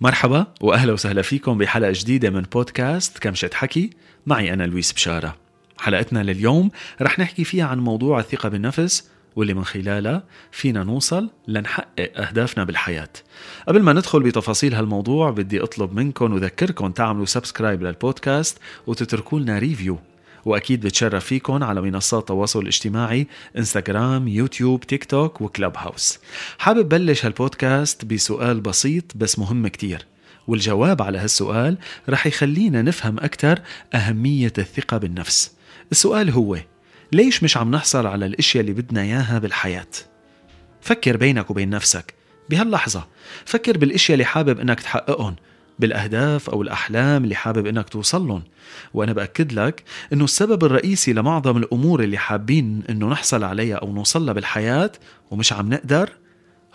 مرحبا وأهلا وسهلا فيكم بحلقة جديدة من بودكاست كمشة حكي. معي أنا لويس بشارة. حلقتنا لليوم رح نحكي فيها عن موضوع الثقة بالنفس واللي من خلالها فينا نوصل لنحقق أهدافنا بالحياة. قبل ما ندخل بتفاصيل هالموضوع بدي أطلب منكم وذكركم تعملوا subscribe للبودكاست وتتركوا لنا review وأكيد بتشرف فيكم على منصات التواصل الاجتماعي إنستغرام يوتيوب تيك توك وكلاب هاوس. حابب بلش هالبودكاست بسؤال بسيط بس مهم كتير. والجواب على هالسؤال رح يخلينا نفهم أكثر أهمية الثقة بالنفس. السؤال هو ليش مش عم نحصل على الأشياء اللي بدنا إياها بالحياة؟ فكر بينك وبين نفسك بهاللحظة. فكر بالأشياء اللي حابب إنك تحققهم. بالأهداف أو الأحلام اللي حابب إنك توصل لهم وأنا بأكد لك إنه السبب الرئيسي لمعظم الأمور اللي حابين إنه نحصل عليها أو نوصل لها بالحياة ومش عم نقدر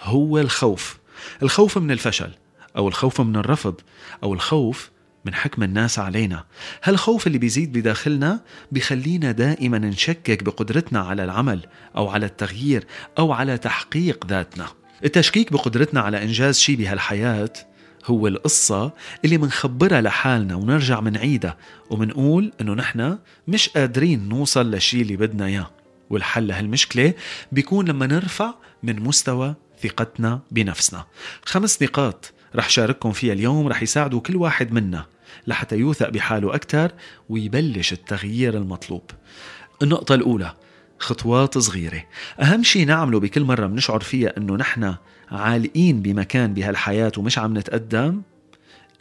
هو الخوف. الخوف من الفشل أو الخوف من الرفض أو الخوف من حكم الناس علينا. هالخوف اللي بيزيد بداخلنا بيخلينا دائما نشكك بقدرتنا على العمل أو على التغيير أو على تحقيق ذاتنا. التشكيك بقدرتنا على إنجاز شيء بهالحياة هو القصة اللي منخبرها لحالنا ونرجع منعيدها ومنقول إنه نحن مش قادرين نوصل للشيء اللي بدنا إياه. والحل لهالمشكلة بيكون لما نرفع من مستوى ثقتنا بنفسنا. خمس نقاط رح شارككم فيها اليوم رح يساعدوا كل واحد منا لحتى يوثق بحاله أكثر ويبلش التغيير المطلوب. النقطة الأولى خطوات صغيرة. أهم شيء نعمله بكل مرة بنشعر فيها أنه نحن عالقين بمكان بهالحياة ومش عم نتقدم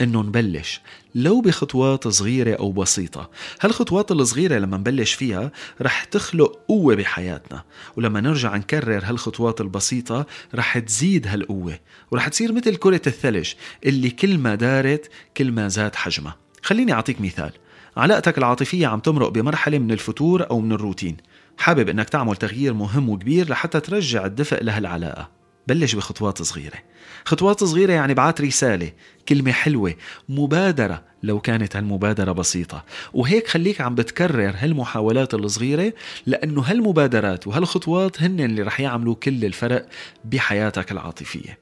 إنه نبلش. لو بخطوات صغيرة أو بسيطة. هالخطوات الصغيرة لما نبلش فيها رح تخلق قوة بحياتنا. ولما نرجع نكرر هالخطوات البسيطة رح تزيد هالقوة. ورح تصير مثل كرة الثلج اللي كل ما دارت كل ما زاد حجمها. خليني أعطيك مثال. علاقتك العاطفية عم تمرق بمرحلة من الفتور أو من الروتين. حابب إنك تعمل تغيير مهم وكبير لحتى ترجع الدفء لهالعلاقة. بلش بخطوات صغيرة. خطوات صغيرة يعني بعت رسالة كلمة حلوة مبادرة لو كانت هالمبادرة بسيطة. وهيك خليك عم بتكرر هالمحاولات الصغيرة لأنه هالمبادرات وهالخطوات هن اللي رح يعملوا كل الفرق بحياتك العاطفية.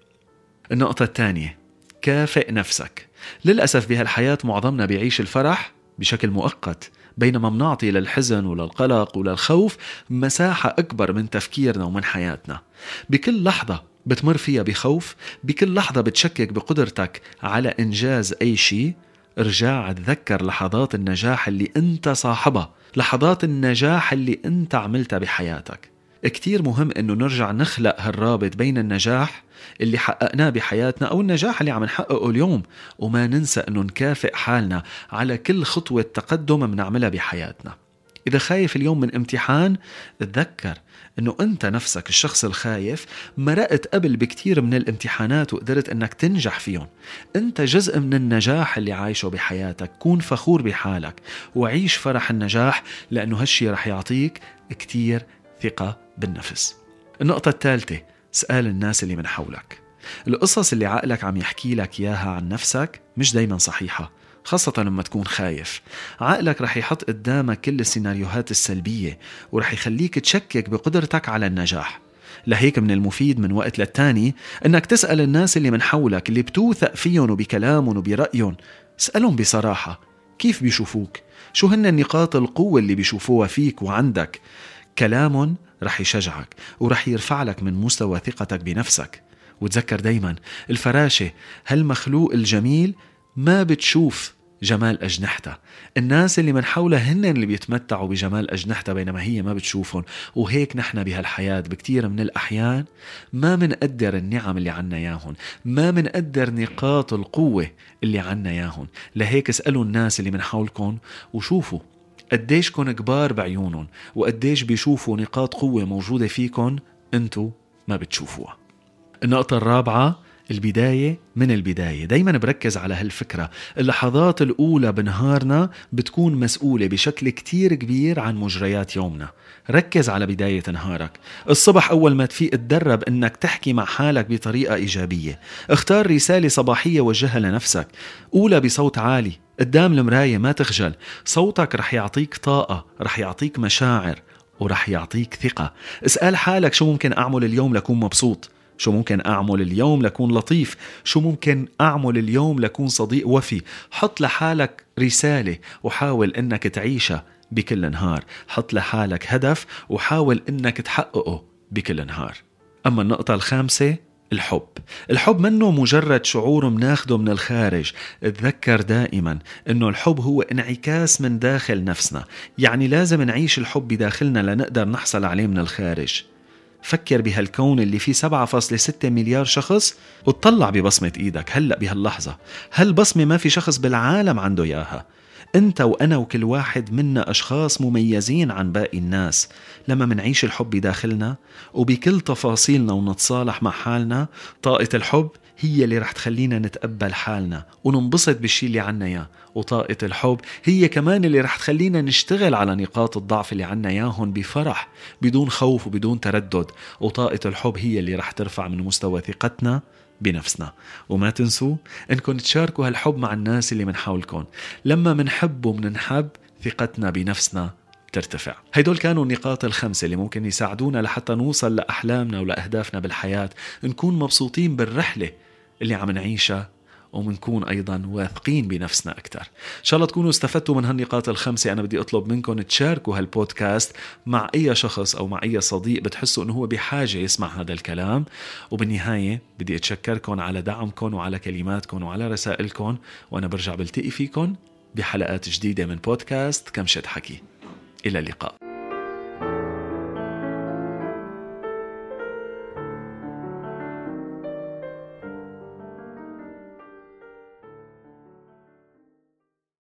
النقطة الثانية كافئ نفسك. للأسف بهالحياة معظمنا بيعيش الفرح بشكل مؤقت. بينما منعطي للحزن وللقلق وللخوف مساحة أكبر من تفكيرنا ومن حياتنا. بكل لحظة بتمر فيها بخوف بكل لحظة بتشكك بقدرتك على إنجاز أي شيء ارجع تذكر لحظات النجاح اللي أنت صاحبها لحظات النجاح اللي أنت عملتها بحياتك. كتير مهم إنه نرجع نخلق هالرابط بين النجاح اللي حققناه بحياتنا أو النجاح اللي عم نحققه اليوم وما ننسى إنه نكافئ حالنا على كل خطوة تقدم بنعملها بحياتنا. إذا خايف اليوم من امتحان تذكر إنه أنت نفسك الشخص الخايف مرقت قبل بكتير من الامتحانات وقدرت إنك تنجح فيهم. أنت جزء من النجاح اللي عايشه بحياتك. كون فخور بحالك وعيش فرح النجاح لأنه هالشي رح يعطيك كتير ثقة بالنفس. النقطة الثالثة اسأل الناس اللي من حولك. القصص اللي عقلك عم يحكي لك إياها عن نفسك مش دايما صحيحة خاصة لما تكون خايف. عقلك رح يحط قدامك كل السيناريوهات السلبية ورح يخليك تشكك بقدرتك على النجاح. لهيك من المفيد من وقت للتاني إنك تسأل الناس اللي من حولك اللي بتوثق فيهم وبكلامهم وبرأيهم. اسألهم بصراحة كيف بيشوفوك؟ شو هن نقاط القوة اللي بيشوفوها فيك وعندك؟ كلامهم رح يشجعك ورح يرفع لك من مستوى ثقتك بنفسك. وتذكر دايما الفراشة هالمخلوق الجميل ما بتشوف جمال أجنحتها. الناس اللي من حولها هن اللي بيتمتعوا بجمال أجنحتها بينما هي ما بتشوفهم. وهيك نحن بهالحياة بكتير من الأحيان ما منقدر النعم اللي عنا ياهن ما منقدر نقاط القوة اللي عنا ياهن لهيك اسألوا الناس اللي من حولكم وشوفوا قديش كن كبار بعيونهم وقديش بيشوفوا نقاط قوة موجودة فيكم انتو ما بتشوفوها. النقطة الرابعة البداية من البداية. دايما بركز على هالفكرة. اللحظات الأولى بنهارنا بتكون مسؤولة بشكل كتير كبير عن مجريات يومنا. ركز على بداية نهارك. الصبح أول ما تفيق تدرب أنك تحكي مع حالك بطريقة إيجابية. اختار رسالة صباحية وجهها لنفسك. قولها بصوت عالي. قدام المراية ما تخجل. صوتك رح يعطيك طاقة رح يعطيك مشاعر ورح يعطيك ثقة. اسأل حالك شو ممكن أعمل اليوم لكون مبسوط. شو ممكن أعمل اليوم لكون لطيف؟ شو ممكن أعمل اليوم لكون صديق وفي؟ حط لحالك رسالة وحاول أنك تعيشها بكل نهار. حط لحالك هدف وحاول أنك تحققه بكل نهار. أما النقطة الخامسة الحب. الحب منه مجرد شعور مناخده من الخارج. تذكر دائما إنه الحب هو انعكاس من داخل نفسنا. يعني لازم نعيش الحب بداخلنا لنقدر نحصل عليه من الخارج. فكر بهالكون اللي فيه 7.6 مليار شخص وتطلع ببصمة إيدك. هلأ بهاللحظة هالبصمة ما في شخص بالعالم عنده إياها. أنت وأنا وكل واحد منا أشخاص مميزين عن باقي الناس. لما منعيش الحب بداخلنا وبكل تفاصيلنا ونتصالح مع حالنا طاقة الحب هي اللي رح تخلينا نتقبل حالنا وننبسط بالشي اللي عنا إياه وطاقة الحب هي كمان اللي رح تخلينا نشتغل على نقاط الضعف اللي عنا اياهم بفرح بدون خوف وبدون تردد. وطاقة الحب هي اللي رح ترفع من مستوى ثقتنا بنفسنا. وما تنسوا إنكم تشاركوا هالحب مع الناس اللي من حولكم. لما منحب ومننحب ثقتنا بنفسنا ترتفع. هيدول كانوا النقاط الخمسة اللي ممكن يساعدونا لحتى نوصل لأحلامنا ولأهدافنا بالحياة. نكون مبسوطين بالرحلة اللي عم نعيشها ومنكون أيضا واثقين بنفسنا أكثر إن شاء الله تكونوا استفدتوا من هالنقاط الخمسة. أنا بدي أطلب منكم تشاركوا هالبودكاست مع أي شخص أو مع أي صديق بتحسوا إنه هو بحاجة يسمع هذا الكلام. وبالنهاية بدي أتشكركم على دعمكم وعلى كلماتكم وعلى رسائلكم. وأنا برجع بلتقي فيكم بحلقات جديدة من بودكاست كمشة حكي. إلى اللقاء.